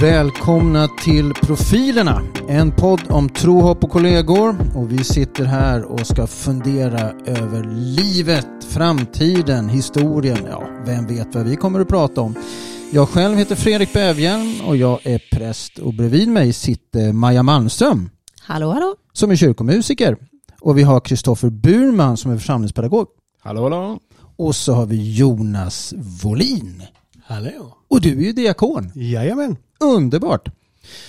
Välkomna till Profilerna, en podd om tro, hopp och kollegor. Och vi sitter här och ska fundera över livet, framtiden, historien. Ja, vem vet vad vi kommer att prata om. Jag själv heter Fredrik Bävhjelm och jag är präst och bredvid mig sitter Maja Malmström. Hallå, hallå. Som är kyrkomusiker. Och vi har Kristoffer Burman som är församlingspedagog. Hallå, hallå. Och så har vi Jonas Volin. Hallå. Och du är ju diakon. Jajamän. Underbart.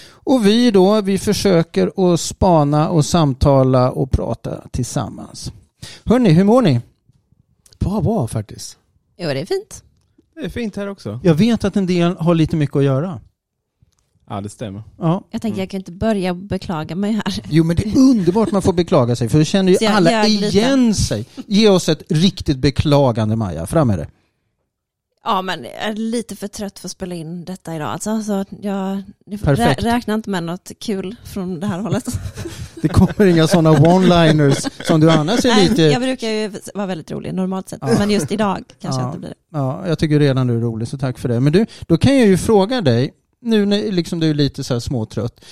Och vi då, vi försöker att spana och samtala och prata tillsammans. Hörni, hur mår ni? Bra, bra faktiskt. Jo, det är fint. Det är fint här också. Jag vet att en del har lite mycket att göra. Ja, det stämmer. Ja. Jag tänker jag kan inte börja beklaga mig här. Jo men det är underbart man får beklaga sig för då känner ju alla ljög lite. igen sig. Ge oss ett riktigt beklagande Maja, fram med det. Ja, men jag är lite för trött för att spela in detta idag. Alltså, så jag rä- räkna inte med något kul från det här hållet. Det kommer inga sådana one-liners som du annars är Nej, lite... Jag brukar ju vara väldigt rolig normalt sett, Ja. men just idag kanske Ja. inte blir det. Ja, jag tycker redan du är rolig så tack för det. Men du, då kan jag ju fråga dig, nu när liksom du är lite så här småtrött.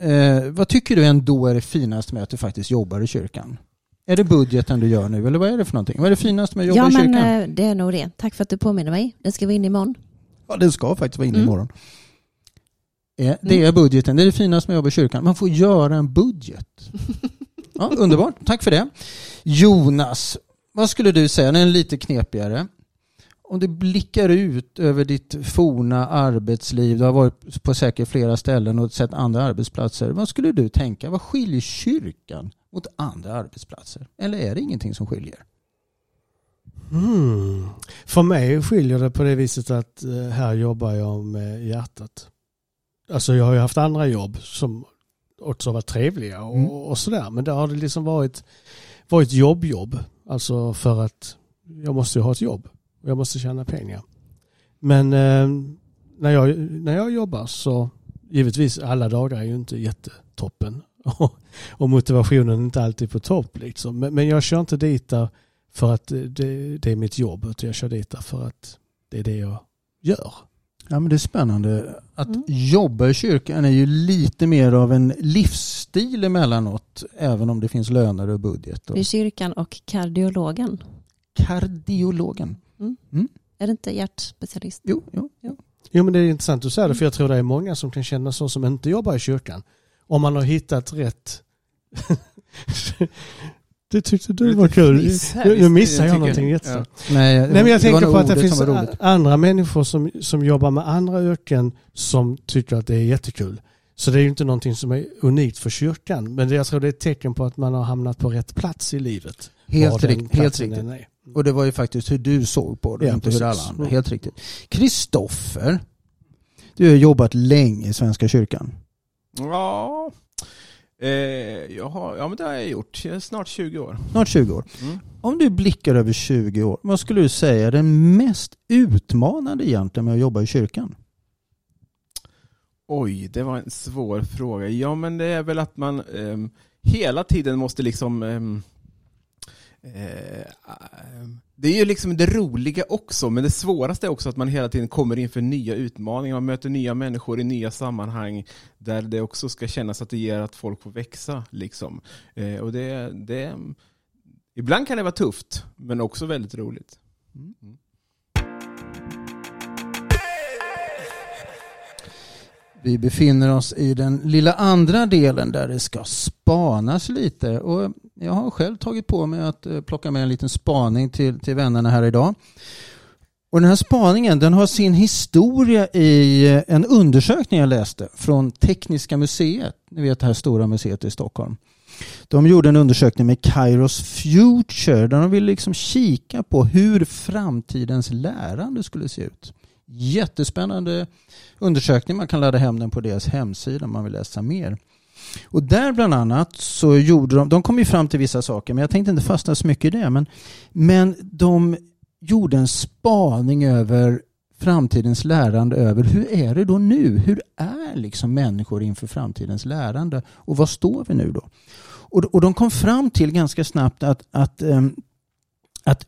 Eh, vad tycker du ändå är det finaste med att du faktiskt jobbar i kyrkan? Är det budgeten du gör nu eller vad är det för någonting? Vad är det finaste med att jobba Ja, i men kyrkan? eh, det är nog det. Tack för att du påminner mig. Det ska vi in imorgon. Ja, den ska faktiskt vara inne Mm. imorgon. Eh, det är budgeten, det är det finaste med att jobba i kyrkan. Man får göra en budget. Ja, underbart, tack för det. Jonas, vad skulle du säga, den är lite knepigare. Om du blickar ut över ditt forna arbetsliv, du har varit på säkert flera ställen och sett andra arbetsplatser. Vad skulle du tänka, vad skiljer kyrkan mot andra arbetsplatser? Eller är det ingenting som skiljer? Mm. För mig skiljer det på det viset att eh, här jobbar jag med hjärtat. Alltså jag har ju haft andra jobb som också varit trevliga och, Mm. och sådär. Men det har det liksom varit, varit jobbjobb. Alltså för att jag måste ju ha ett jobb. Och jag måste tjäna pengar. Men eh, när, jag, när jag jobbar så givetvis alla dagar är ju inte jättetoppen. Och, och motivationen är inte alltid på topp liksom. Men, men jag kör inte dit där för att det, det är mitt jobb. Utan jag kör dit där för att det är det jag gör. Ja, men det är spännande. Att Mm. jobba i kyrkan är ju lite mer av en livsstil emellanåt, även om det finns löner och budget. Och Vid kyrkan och kardiologen. kardiologen. Är det inte hjärtspecialist? Jo, jo. Jo men det är intressant att säga det för jag tror det är många som kan känna så som inte jobbar i kyrkan. Om man har hittat rätt. det tyckte du var kul. Nu, missar jag någonting jättestort. Nej, Nej men jag tänker på att det finns andra människor som, som jobbar med andra yrken som tycker att det är jättekul. Så det är ju inte någonting som är unikt för kyrkan. Men det, jag tror det är ett tecken på att man har hamnat på rätt plats i livet. Helt, rikt, riktigt. Och det var ju faktiskt hur du såg på det, Ja, inte hur precis. alla andra. Helt riktigt. Kristoffer, du har jobbat länge i Svenska kyrkan. Ja, eh, jag har, ja men det har jag gjort. Jag är snart 20 år. Snart 20 år. Mm. Om du blickar över 20 år, vad skulle du säga är den mest utmanande egentligen med att jobba i kyrkan? Oj, det var en svår fråga. Ja, men det är väl att man ehm, hela tiden måste liksom... ehm, eh, det är ju liksom det roliga också, men det svåraste är också att man hela tiden kommer inför nya utmaningar. Man möter nya människor i nya sammanhang där det också ska kännas att det ger att folk får växa. Liksom. Eh, och det, det, ibland kan det vara tufft, men också väldigt roligt. Mm. Vi befinner oss i den lilla andra delen där det ska spanas lite. Och jag har själv tagit på mig att eh, plocka med en liten spaning till, till vännerna här idag. Och den här spaningen den har sin historia i eh, en undersökning jag läste från Tekniska museet. Ni vet det här stora museet i Stockholm. De gjorde en undersökning med Kairos Future där de ville liksom kika på hur framtidens lärande skulle se ut. Jättespännande undersökning. Man kan ladda hem den på deras hemsida om man vill läsa mer. Och där bland annat så gjorde de, de kom ju fram till vissa saker men jag tänkte inte fastna så mycket i det. Men, men de gjorde en spaning över framtidens lärande över hur är det då nu? Hur är liksom människor inför framtidens lärande? Och vad står vi nu då? Och, och de kom fram till ganska snabbt att, att, ehm, att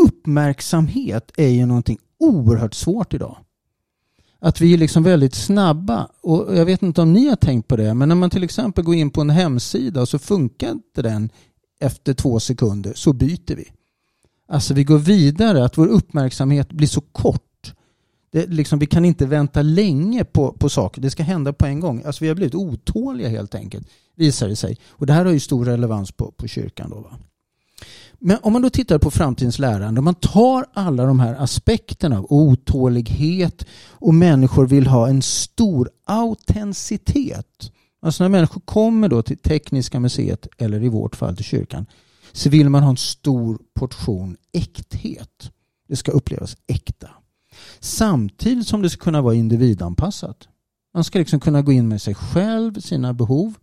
uppmärksamhet är ju någonting oerhört svårt idag. Att vi är liksom väldigt snabba. Och jag vet inte om ni har tänkt på det, men när man till exempel går in på en hemsida och så funkar inte den efter två sekunder så byter vi. Alltså vi går vidare, att vår uppmärksamhet blir så kort. Det, liksom, vi kan inte vänta länge på, på saker, det ska hända på en gång. Alltså vi har blivit otåliga helt enkelt, visar det sig. Och det här har ju stor relevans på, på kyrkan. Då, va? Men om man då tittar på framtidens lärande, om man tar alla de här aspekterna av otålighet och människor vill ha en stor autenticitet. Alltså när människor kommer då till Tekniska museet eller i vårt fall till kyrkan så vill man ha en stor portion äkthet. Det ska upplevas äkta. Samtidigt som det ska kunna vara individanpassat. Man ska liksom kunna gå in med sig själv, sina behov.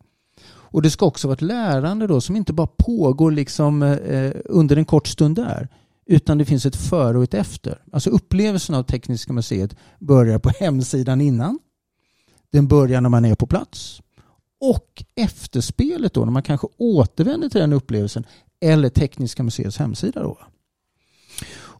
Och det ska också vara ett lärande då som inte bara pågår liksom eh, under en kort stund där. Utan det finns ett före och ett efter. Alltså upplevelsen av Tekniska museet börjar på hemsidan innan. Den börjar när man är på plats. Och efterspelet då när man kanske återvänder till den upplevelsen eller Tekniska museets hemsida. Då.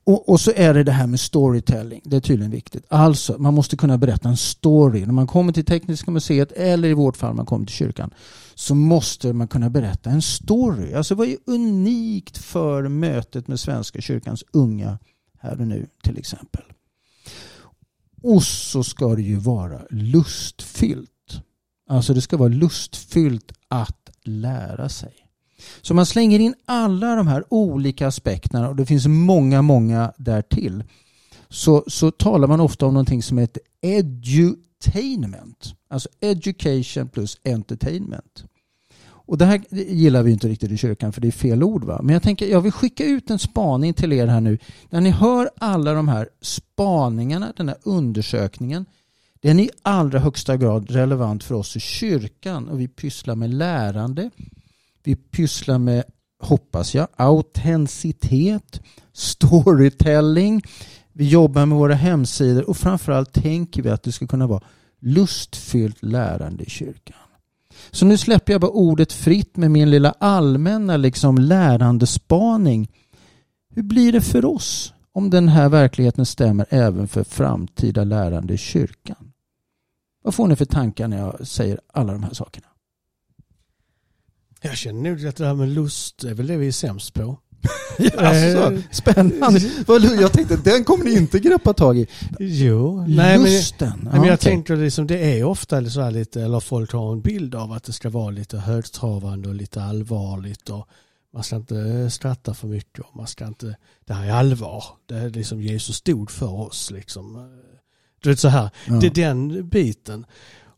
Och, och, så är det det här med storytelling. Det är tydligen viktigt. Alltså, man måste kunna berätta en story. När man kommer till Tekniska museet eller i vårt fall man kommer till kyrkan så måste man kunna berätta en story. Alltså vad är unikt för mötet med Svenska kyrkans unga här och nu till exempel. Och så ska det ju vara lustfyllt. Alltså det ska vara lustfyllt att lära sig. Så man slänger in alla de här olika aspekterna och det finns många, många därtill. Så, så talar man ofta om någonting som heter edutainment. Alltså education plus entertainment. Och det här gillar vi inte riktigt i kyrkan för det är fel ord. Va? Men jag tänker jag vill skicka ut en spaning till er här nu. När ni hör alla de här spaningarna, den här undersökningen. Den är i allra högsta grad relevant för oss i kyrkan och vi pysslar med lärande. Vi pysslar med, hoppas jag, autenticitet, storytelling. Vi jobbar med våra hemsidor och framförallt tänker vi att det ska kunna vara lustfyllt lärande i kyrkan. Så nu släpper jag bara ordet fritt med min lilla allmänna liksom lärandespaning. Hur blir det för oss om den här verkligheten stämmer även för framtida lärande i kyrkan? Vad får ni för tankar när jag säger alla de här sakerna? Jag känner nog att det här med lust är väl det vi är sämst på. alltså, spännande. Jag tänkte den kommer ni inte greppa tag i. Jo, nej, Lusten. Men, men jag okay. tänker liksom det är ofta så här lite, eller folk har en bild av att det ska vara lite högtravande och lite allvarligt och man ska inte skratta för mycket och man ska inte, det här är allvar. Det är liksom Jesus stod för oss liksom. Du vet så här, ja. det är den biten.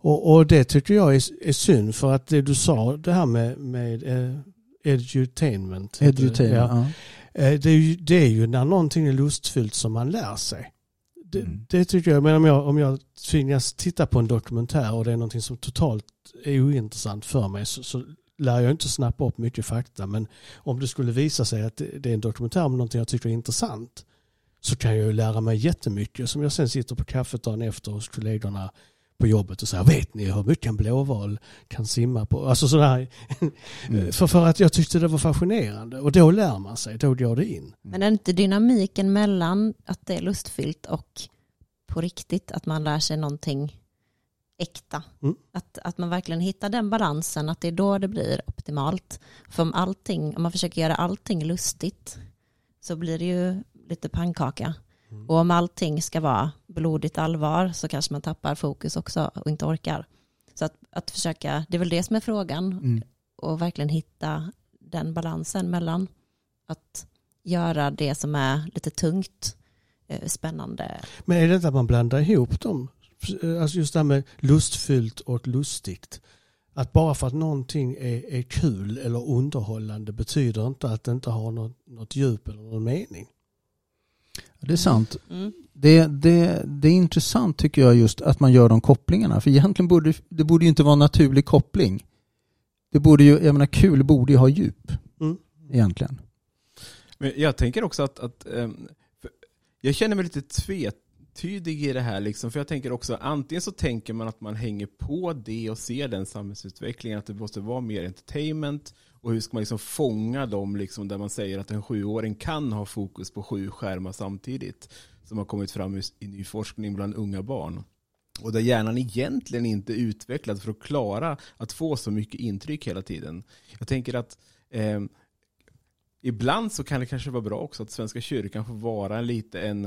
Och, och, det tycker jag är, är synd för att det du sa det här med, med eh, edutainment. edutainment ja. ja. Eh, det, är ju, det är ju när någonting är lustfyllt som man lär sig. Det, mm. det tycker jag, men om jag, om jag tvingas titta på en dokumentär och det är någonting som totalt är ointressant för mig så, så lär jag inte snappa upp mycket fakta. Men om det skulle visa sig att det är en dokumentär om någonting jag tycker är intressant så kan jag ju lära mig jättemycket som jag sen sitter på kaffet dagen efter hos kollegorna på jobbet och säga vet ni hur mycket en blåval kan simma på? Alltså sådär. Mm. för, för att jag tyckte det var fascinerande och då lär man sig, då går det in. Men är inte dynamiken mellan att det är lustfyllt och på riktigt att man lär sig någonting äkta. Mm. Att, att man verkligen hittar den balansen, att det är då det blir optimalt. För om allting, om man försöker göra allting lustigt så blir det ju lite pannkaka. Och om allting ska vara blodigt allvar så kanske man tappar fokus också och inte orkar. Så att, att försöka, det är väl det som är frågan, mm. och verkligen hitta den balansen mellan att göra det som är lite tungt, eh, spännande. Men är det inte att man blandar ihop dem? Alltså just det här med lustfyllt och lustigt. Att bara för att någonting är, är kul eller underhållande betyder inte att det inte har något, något djup eller någon mening. Det är sant. Mm. Det, det, det är intressant tycker jag just att man gör de kopplingarna. För egentligen borde det borde ju inte vara en naturlig koppling. Det borde ju, jag menar kul borde ju ha djup. Mm. Egentligen. Men jag tänker också att, att um, jag känner mig lite tvetydig i det här. Liksom, för jag tänker också, antingen så tänker man att man hänger på det och ser den samhällsutvecklingen, att det måste vara mer entertainment och hur ska man liksom fånga dem liksom där man säger att en sjuåring kan ha fokus på sju skärmar samtidigt. Som har kommit fram i ny forskning bland unga barn. och där hjärnan egentligen inte är utvecklad för att klara att få så mycket intryck hela tiden. Jag tänker att eh, ibland så kan det kanske vara bra också att Svenska kyrkan får vara lite en,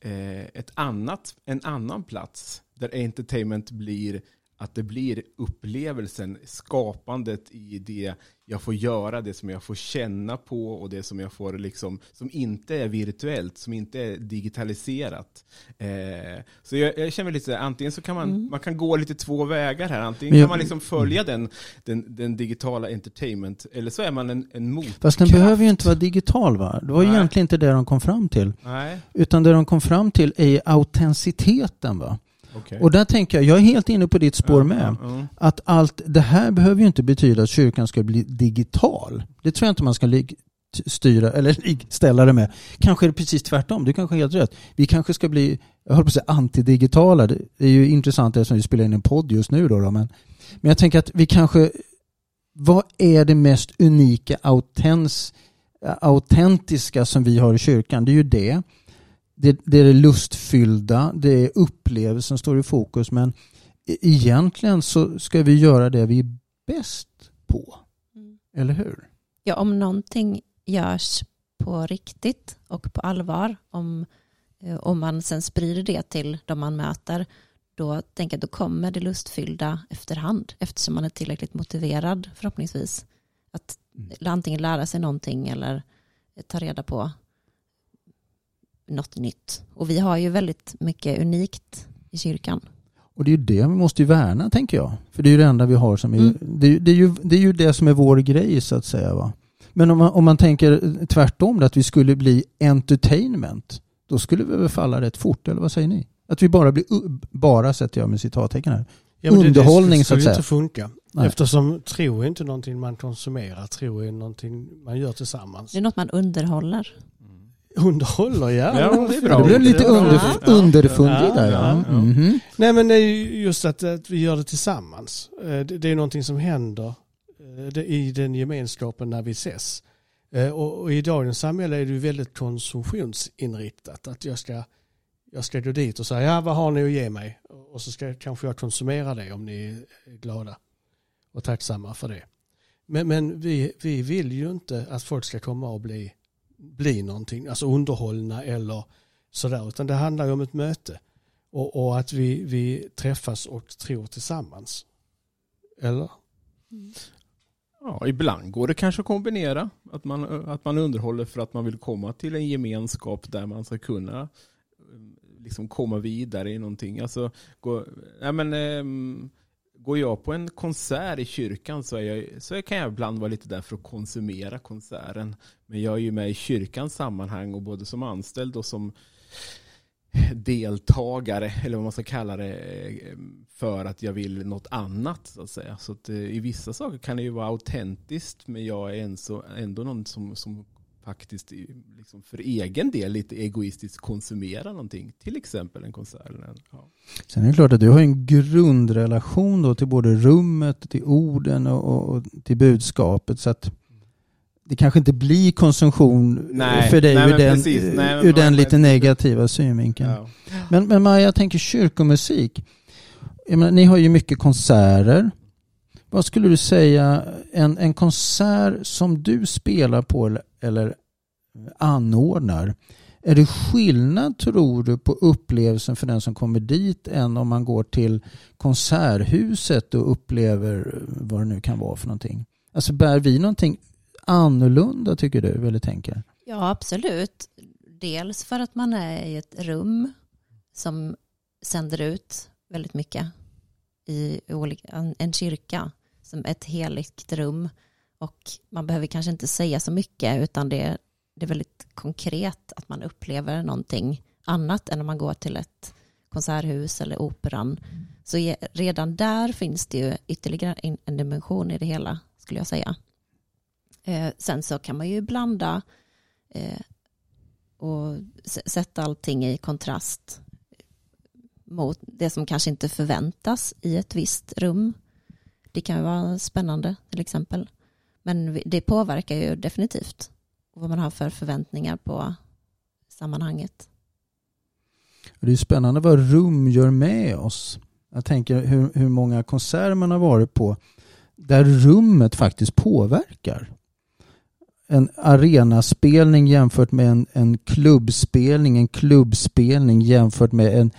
eh, ett annat, en annan plats där entertainment blir att det blir upplevelsen, skapandet i det jag får göra, det som jag får känna på och det som jag får liksom, som inte är virtuellt, som inte är digitaliserat. Eh, så jag, jag, känner lite antingen så kan man, mm. man kan gå lite två vägar här, antingen jag, kan man liksom följa den, den, den, digitala entertainment, eller så är man en, en motkraft. Fast den behöver ju inte vara digital va? Det var Nej. egentligen inte det de kom fram till. Nej. Utan det de kom fram till är autenticiteten va? Okay. Och där tänker jag, jag är helt inne på ditt spår med. Att allt det här behöver ju inte betyda att kyrkan ska bli digital. Det tror jag inte man ska styra eller ställa det med. Kanske är det precis tvärtom, du kanske har helt rätt. Vi kanske ska bli, jag höll på att säga antidigitala. Det är ju intressant eftersom vi spelar in en podd just nu då, då men, men jag tänker att vi kanske, vad är det mest unika, autens, autentiska som vi har i kyrkan? Det är ju det det, det är det lustfyllda, det är upplevelsen som står i fokus men e-, egentligen så ska vi göra det vi är bäst på. Mm. Eller hur? Ja, om någonting görs på riktigt och på allvar, om, eh, om man sen sprider det till de man möter, då tänker jag då kommer det lustfyllda efterhand eftersom man är tillräckligt motiverad förhoppningsvis att mm. antingen lära sig någonting eller ta reda på något nytt. Och vi har ju väldigt mycket unikt i kyrkan. Och det är ju det vi måste värna tänker jag. För det är ju det enda vi har som är, mm. det, det, är ju, det är ju det som är vår grej så att säga. Va? Men om man, om man tänker tvärtom, att vi skulle bli entertainment, då skulle vi väl falla rätt fort, eller vad säger ni? Att vi bara blir, bara sätter jag med citattecken här, ja, underhållning det, det så att säga. Det inte funka. Nej. Eftersom tro är inte någonting man konsumerar, tro är någonting man gör tillsammans. Det är något man underhåller. Underhåller, ja. ja det, är bra. det blev lite under, ja. underfundig där. Ja. Mm -hmm. Nej men det är just att, att, vi gör det tillsammans. Eh, det, är någonting som händer eh, i den gemenskapen när vi ses. Eh, och, i dagens samhälle är det väldigt konsumtionsinriktat. Att jag ska, jag ska gå dit och säga, ja vad har ni att ge mig? Och så ska kanske jag konsumera det om ni är glada och tacksamma för det. Men, men vi, vi vill ju inte att folk ska komma och bli bli någonting, alltså underhållna eller sådär, utan det handlar ju om ett möte och, och att vi, vi träffas och tror tillsammans. Eller? Mm. Ja, ibland går det kanske att kombinera. Att man, att man underhåller för att man vill komma till en gemenskap där man ska kunna eh, liksom komma vidare i någonting. Alltså, gå, ja, men, ehm, går jag på en konsert i kyrkan så, jag, så kan jag ibland vara lite där för att konsumera konserten. Men jag är ju med i kyrkans sammanhang och både som anställd och som deltagare, eller vad man ska kalla det, eh, för att jag vill något annat. Så att säga. Så att, eh, I vissa saker kan det ju vara autentiskt, men jag är ändå någon som, som faktiskt liksom för egen del lite egoistiskt konsumera någonting. Till exempel en konsert. Ja. Sen är det klart att du har en grundrelation då till både rummet, till orden och, och till budskapet. Så att det kanske inte blir konsumtion nej, för dig nej, ur den, nej, ur den lite negativa synvinkeln. Ja. Men, men Maja, jag tänker kyrkomusik. Jag menar, ni har ju mycket konserter. Vad skulle du säga, en, en konsert som du spelar på eller, eller anordnar, är det skillnad tror du på upplevelsen för den som kommer dit än om man går till konserthuset och upplever vad det nu kan vara för någonting? Alltså bär vi någonting annorlunda tycker du eller tänker? Ja absolut. Dels för att man är i ett rum som sänder ut väldigt mycket i en kyrka som ett heligt rum och man behöver kanske inte säga så mycket utan det, det är väldigt konkret att man upplever någonting annat än om man går till ett konserthus eller operan. Så redan där finns det ju ytterligare en dimension i det hela skulle jag säga. Eh, sen så kan man ju blanda eh, och sätta allting i kontrast mot det som kanske inte förväntas i ett visst rum. Det kan vara spännande till exempel. Men det påverkar ju definitivt vad man har för förväntningar på sammanhanget. Det är spännande vad rum gör med oss. Jag tänker hur, hur många konserter man har varit på där rummet faktiskt påverkar. En arenaspelning jämfört med en, en klubbspelning, en klubbspelning jämfört med en,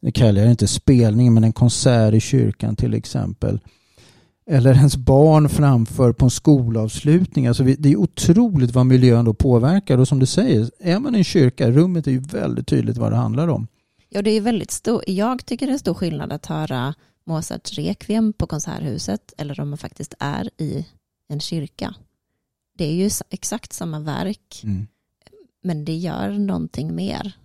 nu kallar jag det inte spelning, men en konsert i kyrkan till exempel. Eller ens barn framför på en skolavslutning. Alltså det är otroligt vad miljön då påverkar. Och som du säger, är man i en kyrka, rummet är ju väldigt tydligt vad det handlar om. Ja, det är väldigt stor, jag tycker det är stor skillnad att höra Mozarts Requiem på Konserthuset eller om man faktiskt är i en kyrka. Det är ju exakt samma verk, mm. men det gör någonting mer.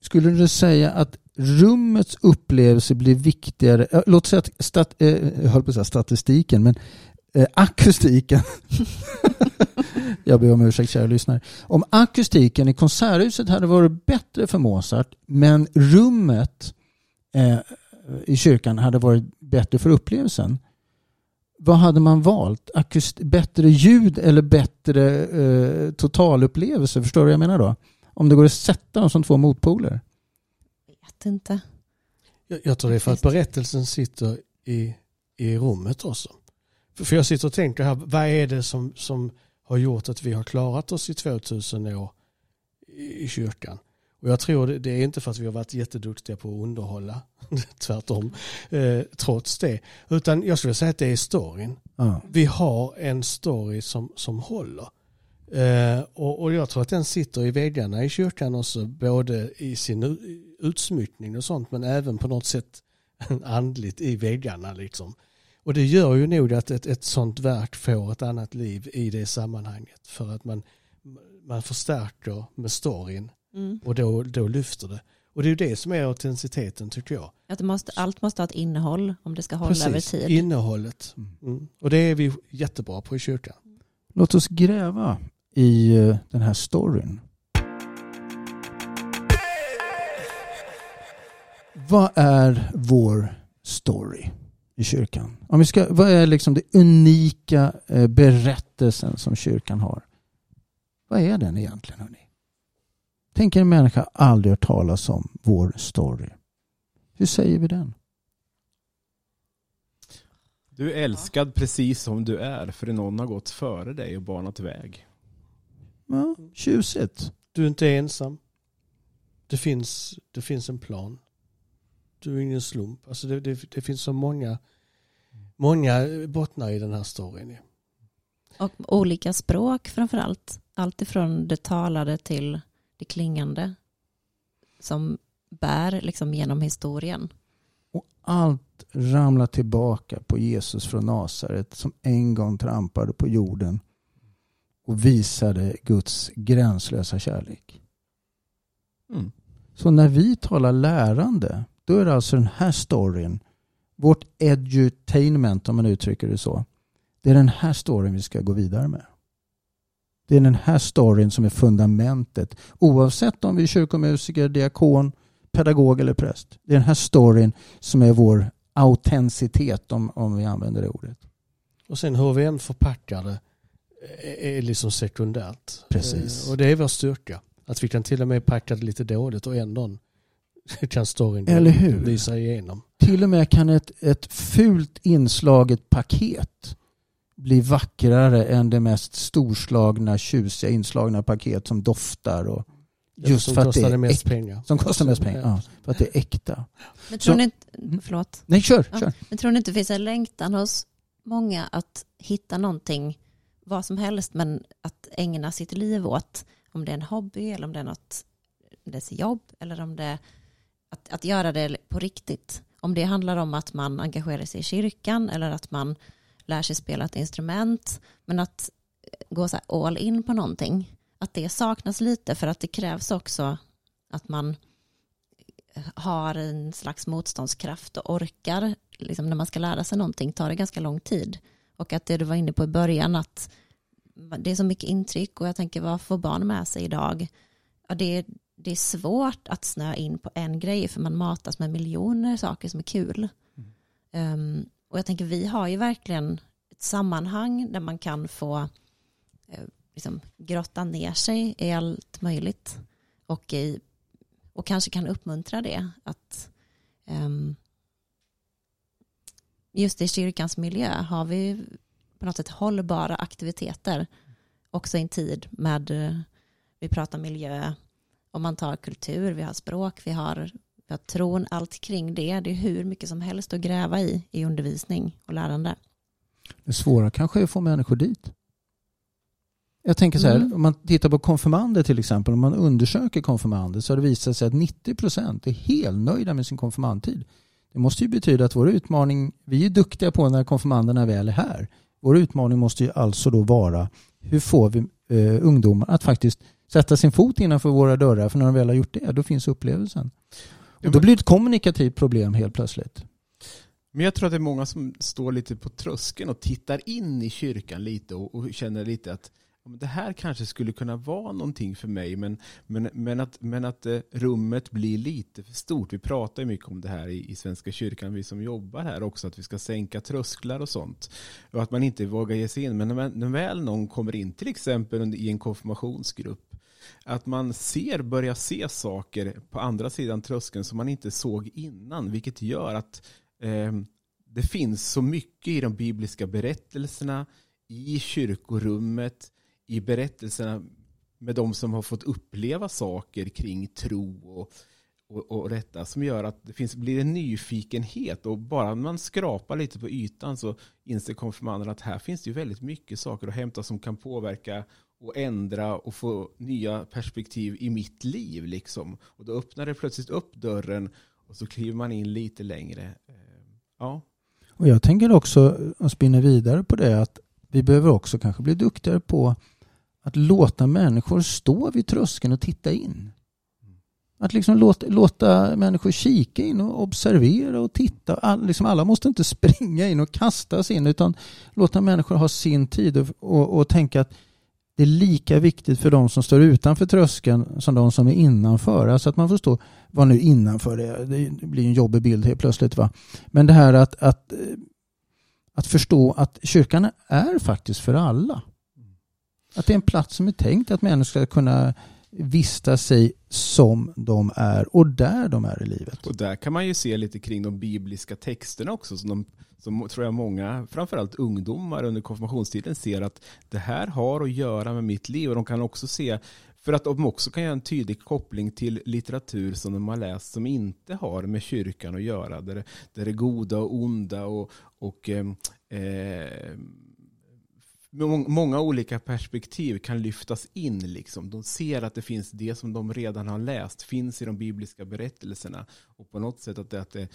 Skulle du säga att rummets upplevelse blir viktigare, eh, låt säga att stat, eh, jag höll på att säga statistiken, men eh, akustiken. jag ber om ursäkt kära lyssnare. Om akustiken i konserthuset hade varit bättre för Mozart, men rummet eh, i kyrkan hade varit bättre för upplevelsen. Vad hade man valt? Akust bättre ljud eller bättre eh, totalupplevelse? Förstår du vad jag menar då? Om det går att sätta dem som två motpoler. Jag vet inte. Jag, jag tror det är för att berättelsen sitter i, i rummet också. För, för jag sitter och tänker här, vad är det som, som har gjort att vi har klarat oss i 2000 år i, i kyrkan? Och jag tror det, det är inte för att vi har varit jätteduktiga på att underhålla, tvärtom, eh, trots det. Utan jag skulle säga att det är storyn. Mm. Vi har en story som, som håller. Eh, och, och, jag tror att den sitter i väggarna i kyrkan också, både i sin utsmyckning och sånt, men även på något sätt andligt i väggarna. Liksom. Och det gör ju nog att ett, ett sånt verk får ett annat liv i det sammanhanget. För att man, man förstärker med storyn mm. och då, då lyfter det. Och det är ju det som är autenticiteten tycker jag. Att måste, allt måste ha ett innehåll om det ska hålla Precis, över tid. innehållet. Mm. mm. Och det är vi jättebra på i kyrkan. Låt oss gräva i eh, den här storyn. Vad är vår story i kyrkan? Om vi ska, vad är liksom det unika eh, berättelsen som kyrkan har? Vad är den egentligen? Hörni? Tänk en människa aldrig hört talas om vår story. Hur säger vi den? Du är älskad precis som du är för någon har gått före dig och banat väg. Ja, tjusigt. Du är inte ensam. Det finns, det finns en plan. Du är ingen slump. Alltså det, det, det finns så många, många bottnar i den här storyn. Och olika språk framförallt. Allt ifrån det talade till det klingande som bär liksom genom historien. Och allt ramlar tillbaka på Jesus från Nasaret som en gång trampade på jorden och visade Guds gränslösa kärlek. Mm. Så när vi talar lärande, då är det alltså den här storyn, vårt edutainment om man uttrycker det så. Det är den här storyn vi ska gå vidare med. Det är den här storyn som är fundamentet. Oavsett om vi är kyrkomusiker, diakon, pedagog eller präst. Det är den här storyn som är vår autenticitet om, om vi använder det ordet. Och sen hur vi än förpackar det är liksom sekundärt. Precis. Eh, och det är vår styrka. Att vi kan till och med packa det lite dåligt och ändå kan storyn Eller hur? visa igenom. Till och med kan ett, ett fult inslaget paket bli vackrare än det mest storslagna, tjusiga inslagna paket som doftar. Och just som för att det är mest pengar. Som kostar mest pengar, ja, för att det är äkta. Men tror Så, ni inte, mm. förlåt. Nej, kör, ja, kör. Men tror ni inte det finns en längtan hos många att hitta någonting, vad som helst, men att ägna sitt liv åt, om det är en hobby eller om det är något, dess jobb eller om det är att, att göra det på riktigt. Om det handlar om att man engagerar sig i kyrkan eller att man lär sig spela ett instrument, men att gå så all in på någonting, att det saknas lite för att det krävs också att man har en slags motståndskraft och orkar, liksom när man ska lära sig någonting tar det ganska lång tid. Och att det du var inne på i början, att det är så mycket intryck och jag tänker vad får barn med sig idag? Ja, det, är, det är svårt att snöa in på en grej för man matas med miljoner saker som är kul. Mm. Um, och jag tänker vi har ju verkligen ett sammanhang där man kan få eh, liksom, grotta ner sig i allt möjligt och i och kanske kan uppmuntra det. Att um, just i kyrkans miljö har vi på något sätt hållbara aktiviteter också i en tid med, eh, vi pratar miljö, om man tar kultur, vi har språk, vi har, vi har tron, allt kring det. Det är hur mycket som helst att gräva i, i undervisning och lärande. Det svåra kanske är att få människor dit. Jag tänker så här, mm. om man tittar på konfirmander till exempel, om man undersöker konfirmander så har det visat sig att 90 procent är helt nöjda med sin konfirmandtid. Det måste ju betyda att vår utmaning, vi är duktiga på när konfirmanderna väl är här. Vår utmaning måste ju alltså då vara hur får vi eh, ungdomar att faktiskt sätta sin fot innanför våra dörrar för när de väl har gjort det, då finns upplevelsen. Och då blir det ett kommunikativt problem helt plötsligt. Men jag tror att det är många som står lite på tröskeln och tittar in i kyrkan lite och, och känner lite att det här kanske skulle kunna vara någonting för mig men, men, men, att, men att eh, rummet blir lite för stort. Vi pratar ju mycket om det här i, i Svenska kyrkan, vi som jobbar här också, att vi ska sänka trösklar och sånt. Och att man inte vågar ge sig in. Men när, när väl någon kommer in, till exempel i en konfirmationsgrupp, att man ser, börjar se saker på andra sidan tröskeln som man inte såg innan, vilket gör att eh, det finns så mycket i de bibliska berättelserna, i kyrkorummet, i berättelserna med de som har fått uppleva saker kring tro och, och, och detta som gör att det finns, blir en nyfikenhet och bara man skrapar lite på ytan så inser konfirmanderna att här finns det ju väldigt mycket saker att hämta som kan påverka och ändra och få nya perspektiv i mitt liv. Liksom. Och då öppnar det plötsligt upp dörren och så kliver man in lite längre. Eh, ja. Och jag tänker också, och spinner vidare på det, att vi behöver också kanske bli duktigare på att låta människor stå vid tröskeln och titta in. Att liksom låta, låta människor kika in och observera och titta. All, liksom alla måste inte springa in och kastas in utan låta människor ha sin tid och, och, och tänka att det är lika viktigt för de som står utanför tröskeln som de som är innanför. Alltså att man förstår vad nu innanför är. Det blir en jobbig bild helt plötsligt. Va? Men det här att, att, att förstå att kyrkan är faktiskt för alla. Att det är en plats som är tänkt att människor ska kunna vistas sig som de är och där de är i livet. Och där kan man ju se lite kring de bibliska texterna också som, de, som tror jag många, framförallt ungdomar under konfirmationstiden ser att det här har att göra med mitt liv och de kan också se för att de också kan göra en tydlig koppling till litteratur som de har läst som inte har med kyrkan att göra. Där det, där det goda och onda och, och eh, eh många olika perspektiv kan lyftas in. Liksom. De ser att det finns det som de redan har läst, finns i de bibliska berättelserna. Och på något sätt att det, att det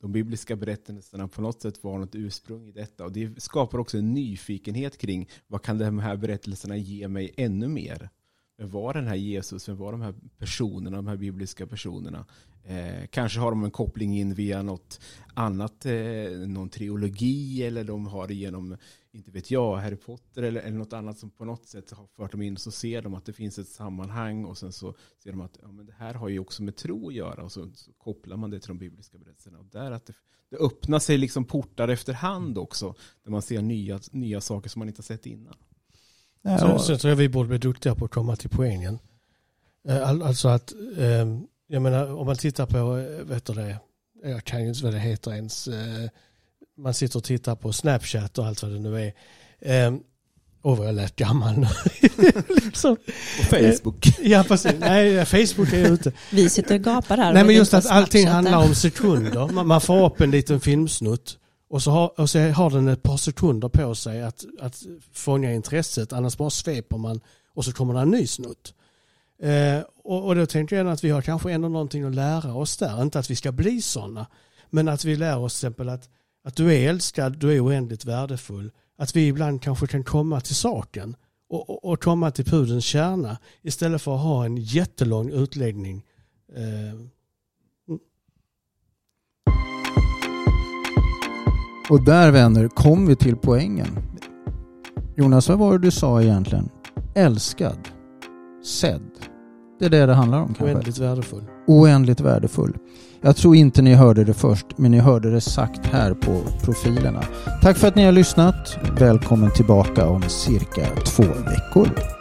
de bibliska berättelserna på något sätt var något ursprung i detta. Och det skapar också en nyfikenhet kring vad kan de här berättelserna ge mig ännu mer? Vem var den här Jesus? Vem var de här personerna, de här bibliska personerna? Eh, kanske har de en koppling in via något annat, eh, någon trilogi eller de har det genom, inte vet jag, Harry Potter eller, eller något annat som på något sätt har fört dem in. Så ser de att det finns ett sammanhang och sen så ser de att ja, men det här har ju också med tro att göra och så, så kopplar man det till de bibliska berättelserna. Och där att det, det öppnar sig liksom portar efterhand också, där man ser nya, nya saker som man inte har sett innan. Ja. Så, så tror jag vi borde bli duktiga på att komma till poängen. Eh, alltså att, ehm, jag menar om man tittar på, eh, vet du det, jag kan ju inte vad det heter ens, eh, man sitter och tittar på Snapchat och allt vad det nu är. Ehm, åh vad jag lät gammal nu. liksom. Och Facebook. Ja precis, nej Facebook är ute. Vi sitter och gapar här. Nej men just att allting handlar om sekunder. Man, man får upp en liten filmsnutt och så, har, och så har den ett par sekunder på sig att, att fånga intresset, annars bara sveper man och så kommer det en ny snutt. Eh, och, och då tänker jag att vi har kanske ändå någonting att lära oss där, inte att vi ska bli sådana, men att vi lär oss till exempel att, att du är älskad, du är oändligt värdefull, att vi ibland kanske kan komma till saken och, och, och komma till pudens kärna istället för att ha en jättelång utläggning eh, Och där vänner kom vi till poängen. Jonas, vad var det du sa egentligen? Älskad. Sedd. Det är det det handlar om kanske. Oändligt värdefull. Oändligt värdefull. Jag tror inte ni hörde det först, men ni hörde det sagt här på profilerna. Tack för att ni har lyssnat. Välkommen tillbaka om cirka två veckor.